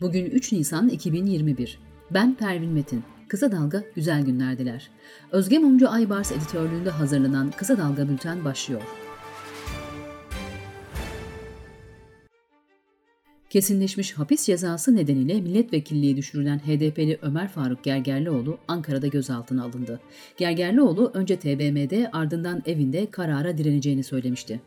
Bugün 3 Nisan 2021. Ben Pervin Metin. Kısa Dalga güzel günlerdiler. Özge Mumcu Aybars editörlüğünde hazırlanan Kısa Dalga Bülten başlıyor. Kesinleşmiş hapis cezası nedeniyle milletvekilliği düşürülen HDP'li Ömer Faruk Gergerlioğlu Ankara'da gözaltına alındı. Gergerlioğlu önce TBMM'de ardından evinde karara direneceğini söylemişti.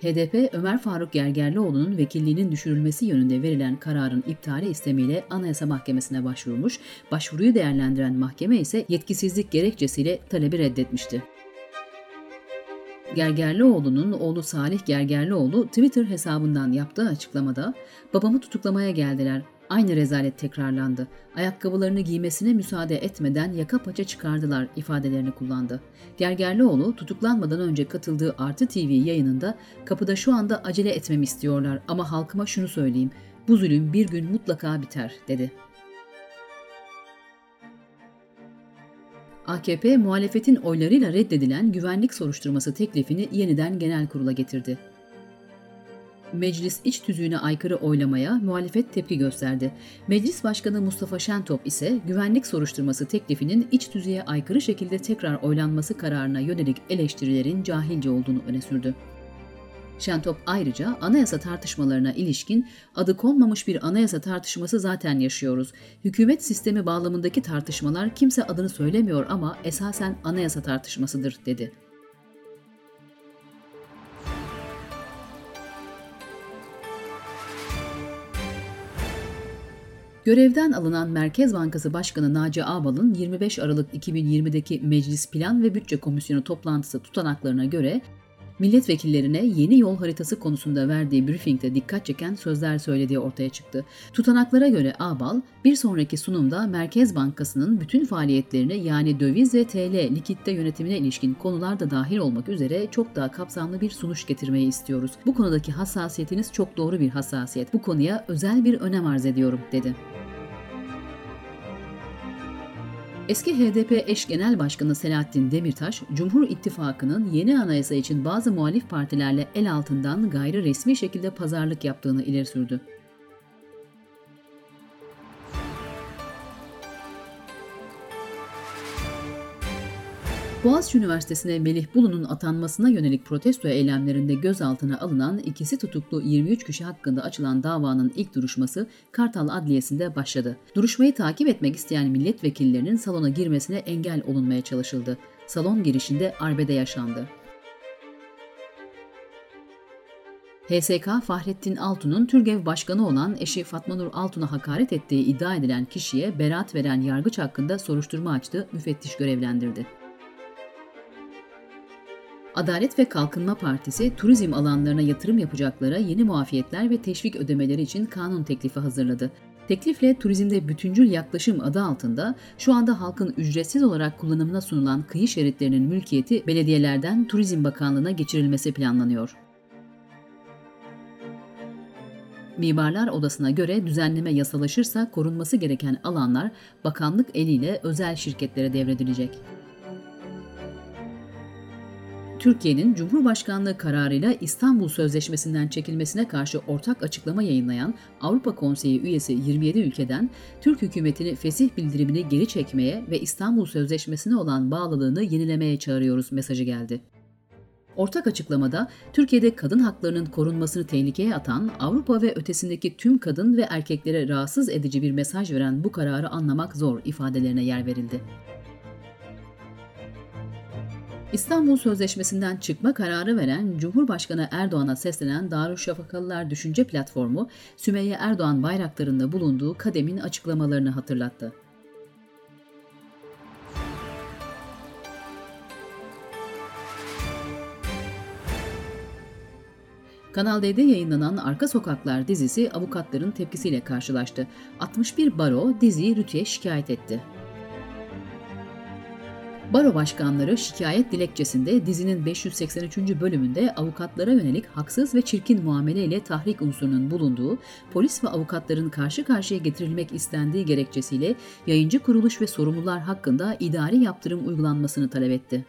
HDP, Ömer Faruk Gergerlioğlu'nun vekilliğinin düşürülmesi yönünde verilen kararın iptali istemiyle Anayasa Mahkemesi'ne başvurmuş, başvuruyu değerlendiren mahkeme ise yetkisizlik gerekçesiyle talebi reddetmişti. Gergerlioğlu'nun oğlu Salih Gergerlioğlu Twitter hesabından yaptığı açıklamada "Babamı tutuklamaya geldiler. Aynı rezalet tekrarlandı. Ayakkabılarını giymesine müsaade etmeden yaka paça çıkardılar ifadelerini kullandı. Gergerlioğlu tutuklanmadan önce katıldığı Artı TV yayınında kapıda şu anda acele etmemi istiyorlar ama halkıma şunu söyleyeyim. Bu zulüm bir gün mutlaka biter dedi. AKP muhalefetin oylarıyla reddedilen güvenlik soruşturması teklifini yeniden genel kurula getirdi. Meclis iç tüzüğüne aykırı oylamaya muhalefet tepki gösterdi. Meclis Başkanı Mustafa Şentop ise güvenlik soruşturması teklifinin iç tüzüğe aykırı şekilde tekrar oylanması kararına yönelik eleştirilerin cahilce olduğunu öne sürdü. Şentop ayrıca anayasa tartışmalarına ilişkin adı konmamış bir anayasa tartışması zaten yaşıyoruz. Hükümet sistemi bağlamındaki tartışmalar kimse adını söylemiyor ama esasen anayasa tartışmasıdır dedi. Görevden alınan Merkez Bankası Başkanı Naci Ağbal'ın 25 Aralık 2020'deki Meclis Plan ve Bütçe Komisyonu toplantısı tutanaklarına göre milletvekillerine yeni yol haritası konusunda verdiği briefingde dikkat çeken sözler söylediği ortaya çıktı. Tutanaklara göre Ağbal, bir sonraki sunumda Merkez Bankası'nın bütün faaliyetlerini yani döviz ve TL likitte yönetimine ilişkin konular da dahil olmak üzere çok daha kapsamlı bir sunuş getirmeyi istiyoruz. Bu konudaki hassasiyetiniz çok doğru bir hassasiyet. Bu konuya özel bir önem arz ediyorum, dedi. Eski HDP eş genel başkanı Selahattin Demirtaş, Cumhur İttifakı'nın yeni anayasa için bazı muhalif partilerle el altından gayri resmi şekilde pazarlık yaptığını ileri sürdü. Boğaziçi Üniversitesi'ne Melih Bulu'nun atanmasına yönelik protesto eylemlerinde gözaltına alınan ikisi tutuklu 23 kişi hakkında açılan davanın ilk duruşması Kartal Adliyesi'nde başladı. Duruşmayı takip etmek isteyen milletvekillerinin salona girmesine engel olunmaya çalışıldı. Salon girişinde arbede yaşandı. HSK Fahrettin Altun'un Türgev Başkanı olan eşi Fatma Nur Altun'a hakaret ettiği iddia edilen kişiye beraat veren yargıç hakkında soruşturma açtı, müfettiş görevlendirdi. Adalet ve Kalkınma Partisi turizm alanlarına yatırım yapacaklara yeni muafiyetler ve teşvik ödemeleri için kanun teklifi hazırladı. Teklifle turizmde bütüncül yaklaşım adı altında şu anda halkın ücretsiz olarak kullanımına sunulan kıyı şeritlerinin mülkiyeti belediyelerden Turizm Bakanlığı'na geçirilmesi planlanıyor. Mimarlar Odası'na göre düzenleme yasalaşırsa korunması gereken alanlar bakanlık eliyle özel şirketlere devredilecek. Türkiye'nin Cumhurbaşkanlığı kararıyla İstanbul Sözleşmesi'nden çekilmesine karşı ortak açıklama yayınlayan Avrupa Konseyi üyesi 27 ülkeden Türk hükümetini fesih bildirimini geri çekmeye ve İstanbul Sözleşmesi'ne olan bağlılığını yenilemeye çağırıyoruz mesajı geldi. Ortak açıklamada Türkiye'de kadın haklarının korunmasını tehlikeye atan, Avrupa ve ötesindeki tüm kadın ve erkeklere rahatsız edici bir mesaj veren bu kararı anlamak zor ifadelerine yer verildi. İstanbul Sözleşmesi'nden çıkma kararı veren Cumhurbaşkanı Erdoğan'a seslenen Darüşşafakalılar Düşünce Platformu, Sümeyye Erdoğan bayraklarında bulunduğu kademin açıklamalarını hatırlattı. Kanal D'de yayınlanan Arka Sokaklar dizisi avukatların tepkisiyle karşılaştı. 61 baro diziyi Rütü'ye şikayet etti. Baro başkanları şikayet dilekçesinde dizinin 583. bölümünde avukatlara yönelik haksız ve çirkin muameleyle tahrik unsurunun bulunduğu, polis ve avukatların karşı karşıya getirilmek istendiği gerekçesiyle yayıncı kuruluş ve sorumlular hakkında idari yaptırım uygulanmasını talep etti.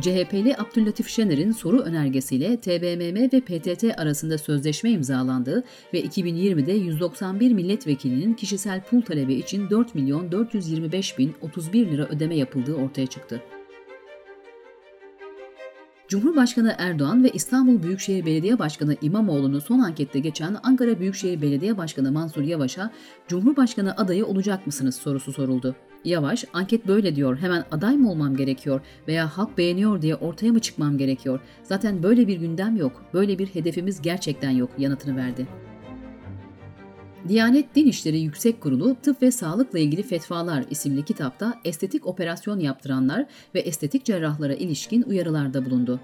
CHP'li Abdüllatif Şener'in soru önergesiyle TBMM ve PTT arasında sözleşme imzalandığı ve 2020'de 191 milletvekilinin kişisel pul talebi için 4 milyon 425 bin 31 lira ödeme yapıldığı ortaya çıktı. Cumhurbaşkanı Erdoğan ve İstanbul Büyükşehir Belediye Başkanı İmamoğlu'nu son ankette geçen Ankara Büyükşehir Belediye Başkanı Mansur Yavaş'a Cumhurbaşkanı adayı olacak mısınız sorusu soruldu. Yavaş, anket böyle diyor, hemen aday mı olmam gerekiyor veya halk beğeniyor diye ortaya mı çıkmam gerekiyor? Zaten böyle bir gündem yok, böyle bir hedefimiz gerçekten yok yanıtını verdi. Diyanet Din İşleri Yüksek Kurulu Tıp ve Sağlıkla ilgili Fetvalar isimli kitapta estetik operasyon yaptıranlar ve estetik cerrahlara ilişkin uyarılarda bulundu.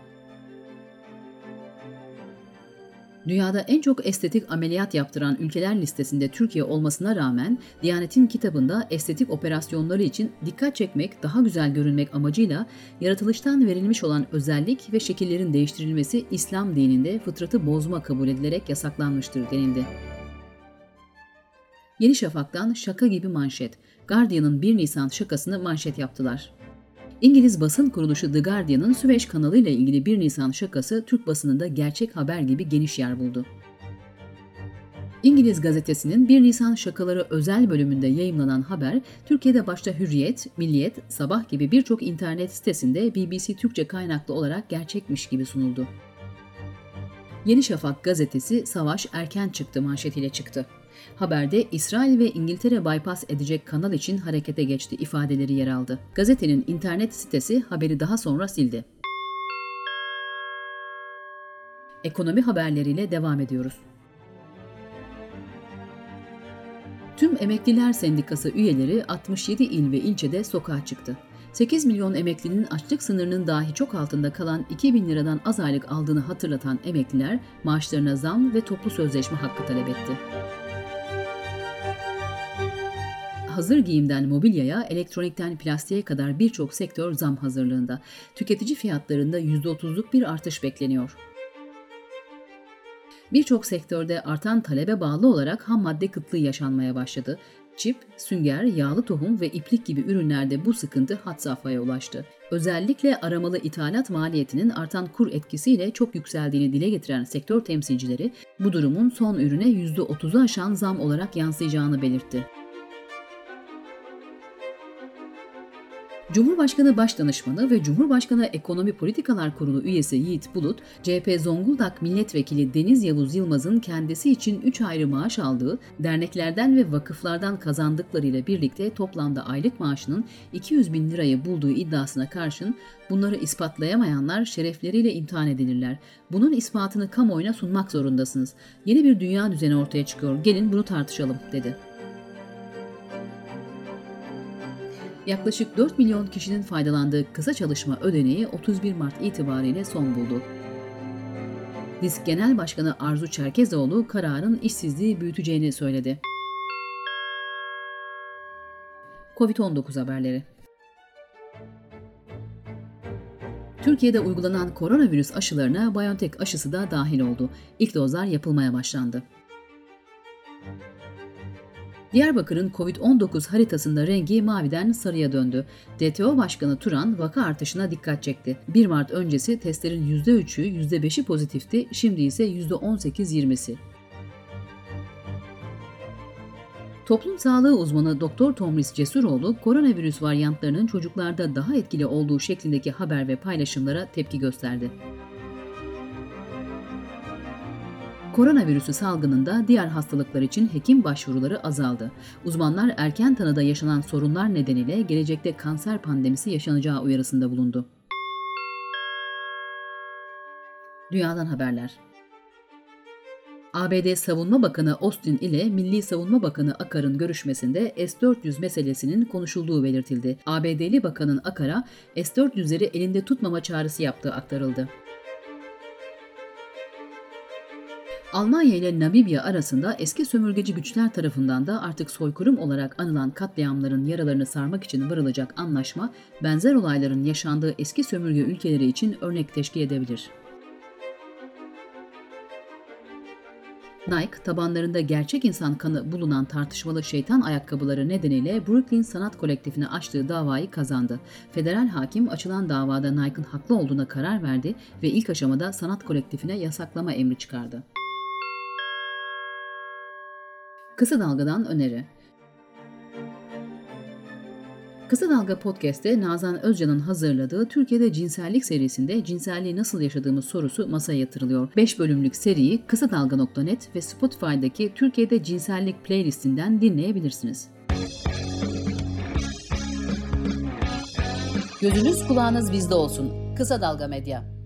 Dünyada en çok estetik ameliyat yaptıran ülkeler listesinde Türkiye olmasına rağmen Diyanet'in kitabında estetik operasyonları için dikkat çekmek, daha güzel görünmek amacıyla yaratılıştan verilmiş olan özellik ve şekillerin değiştirilmesi İslam dininde fıtratı bozma kabul edilerek yasaklanmıştır denildi. Yeni Şafak'tan şaka gibi manşet. Guardian'ın 1 Nisan şakasını manşet yaptılar. İngiliz basın kuruluşu The Guardian'ın Süveyş kanalı ile ilgili 1 Nisan şakası Türk basınında gerçek haber gibi geniş yer buldu. İngiliz gazetesinin 1 Nisan şakaları özel bölümünde yayımlanan haber, Türkiye'de başta Hürriyet, Milliyet, Sabah gibi birçok internet sitesinde BBC Türkçe kaynaklı olarak gerçekmiş gibi sunuldu. Yeni Şafak gazetesi savaş erken çıktı manşetiyle çıktı. Haberde İsrail ve İngiltere bypass edecek kanal için harekete geçti ifadeleri yer aldı. Gazetenin internet sitesi haberi daha sonra sildi. Ekonomi haberleriyle devam ediyoruz. Tüm Emekliler Sendikası üyeleri 67 il ve ilçede sokağa çıktı. 8 milyon emeklinin açlık sınırının dahi çok altında kalan 2 bin liradan az aylık aldığını hatırlatan emekliler maaşlarına zam ve toplu sözleşme hakkı talep etti. Hazır giyimden mobilyaya, elektronikten plastiğe kadar birçok sektör zam hazırlığında. Tüketici fiyatlarında %30'luk bir artış bekleniyor. Birçok sektörde artan talebe bağlı olarak ham madde kıtlığı yaşanmaya başladı. Çip, sünger, yağlı tohum ve iplik gibi ürünlerde bu sıkıntı hat safhaya ulaştı. Özellikle aramalı ithalat maliyetinin artan kur etkisiyle çok yükseldiğini dile getiren sektör temsilcileri bu durumun son ürüne %30'u aşan zam olarak yansıyacağını belirtti. Cumhurbaşkanı Başdanışmanı ve Cumhurbaşkanı Ekonomi Politikalar Kurulu üyesi Yiğit Bulut, CHP Zonguldak Milletvekili Deniz Yavuz Yılmaz'ın kendisi için 3 ayrı maaş aldığı, derneklerden ve vakıflardan kazandıklarıyla birlikte toplamda aylık maaşının 200 bin lirayı bulduğu iddiasına karşın bunları ispatlayamayanlar şerefleriyle imtihan edilirler. Bunun ispatını kamuoyuna sunmak zorundasınız. Yeni bir dünya düzeni ortaya çıkıyor. Gelin bunu tartışalım, dedi. Yaklaşık 4 milyon kişinin faydalandığı kısa çalışma ödeneği 31 Mart itibariyle son buldu. Disk Genel Başkanı Arzu Çerkezoğlu kararın işsizliği büyüteceğini söyledi. Covid-19 haberleri Türkiye'de uygulanan koronavirüs aşılarına BioNTech aşısı da dahil oldu. İlk dozlar yapılmaya başlandı. Diyarbakır'ın Covid-19 haritasında rengi maviden sarıya döndü. DTO Başkanı Turan vaka artışına dikkat çekti. 1 Mart öncesi testlerin %3'ü, %5'i pozitifti, şimdi ise %18-20'si. Toplum sağlığı uzmanı Dr. Tomris Cesuroğlu, koronavirüs varyantlarının çocuklarda daha etkili olduğu şeklindeki haber ve paylaşımlara tepki gösterdi. Koronavirüsü salgınında diğer hastalıklar için hekim başvuruları azaldı. Uzmanlar erken tanıda yaşanan sorunlar nedeniyle gelecekte kanser pandemisi yaşanacağı uyarısında bulundu. Dünyadan haberler. ABD Savunma Bakanı Austin ile Milli Savunma Bakanı Akar'ın görüşmesinde S-400 meselesinin konuşulduğu belirtildi. ABD'li Bakanın Akar'a S-400'leri elinde tutmama çağrısı yaptığı aktarıldı. Almanya ile Namibya arasında eski sömürgeci güçler tarafından da artık soykırım olarak anılan katliamların yaralarını sarmak için varılacak anlaşma, benzer olayların yaşandığı eski sömürge ülkeleri için örnek teşkil edebilir. Nike, tabanlarında gerçek insan kanı bulunan tartışmalı şeytan ayakkabıları nedeniyle Brooklyn Sanat Kolektifine açtığı davayı kazandı. Federal hakim açılan davada Nike'ın haklı olduğuna karar verdi ve ilk aşamada sanat kolektifine yasaklama emri çıkardı. Kısa Dalga'dan öneri Kısa Dalga Podcast'te Nazan Özcan'ın hazırladığı Türkiye'de cinsellik serisinde cinselliği nasıl yaşadığımız sorusu masaya yatırılıyor. 5 bölümlük seriyi Kısa Dalga.net ve Spotify'daki Türkiye'de cinsellik playlistinden dinleyebilirsiniz. Gözünüz kulağınız bizde olsun. Kısa Dalga Medya.